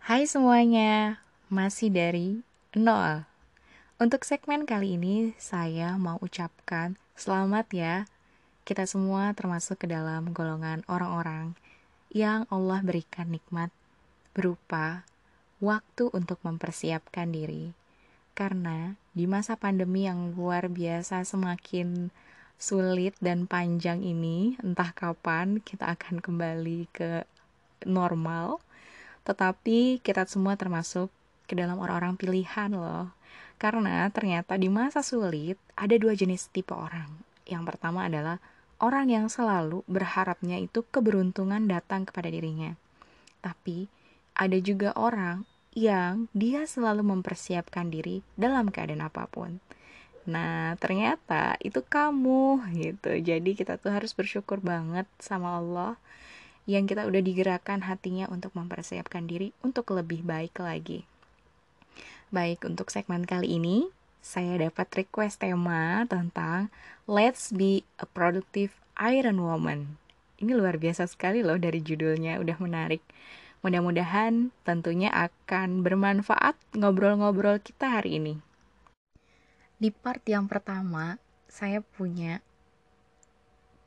Hai semuanya, masih dari nol. Untuk segmen kali ini, saya mau ucapkan selamat ya. Kita semua termasuk ke dalam golongan orang-orang yang Allah berikan nikmat berupa waktu untuk mempersiapkan diri. Karena di masa pandemi yang luar biasa semakin sulit dan panjang ini, entah kapan kita akan kembali ke normal tetapi kita semua termasuk ke dalam orang-orang pilihan loh. Karena ternyata di masa sulit ada dua jenis tipe orang. Yang pertama adalah orang yang selalu berharapnya itu keberuntungan datang kepada dirinya. Tapi ada juga orang yang dia selalu mempersiapkan diri dalam keadaan apa pun. Nah, ternyata itu kamu gitu. Jadi kita tuh harus bersyukur banget sama Allah yang kita udah digerakkan hatinya untuk mempersiapkan diri untuk lebih baik lagi. Baik, untuk segmen kali ini, saya dapat request tema tentang Let's Be a Productive Iron Woman. Ini luar biasa sekali loh dari judulnya, udah menarik. Mudah-mudahan tentunya akan bermanfaat ngobrol-ngobrol kita hari ini. Di part yang pertama, saya punya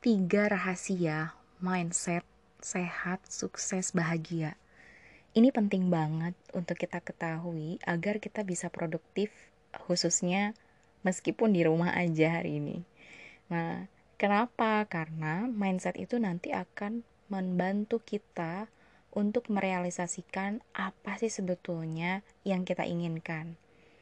tiga rahasia mindset sehat, sukses, bahagia. Ini penting banget untuk kita ketahui agar kita bisa produktif khususnya meskipun di rumah aja hari ini. Nah, kenapa? Karena mindset itu nanti akan membantu kita untuk merealisasikan apa sih sebetulnya yang kita inginkan.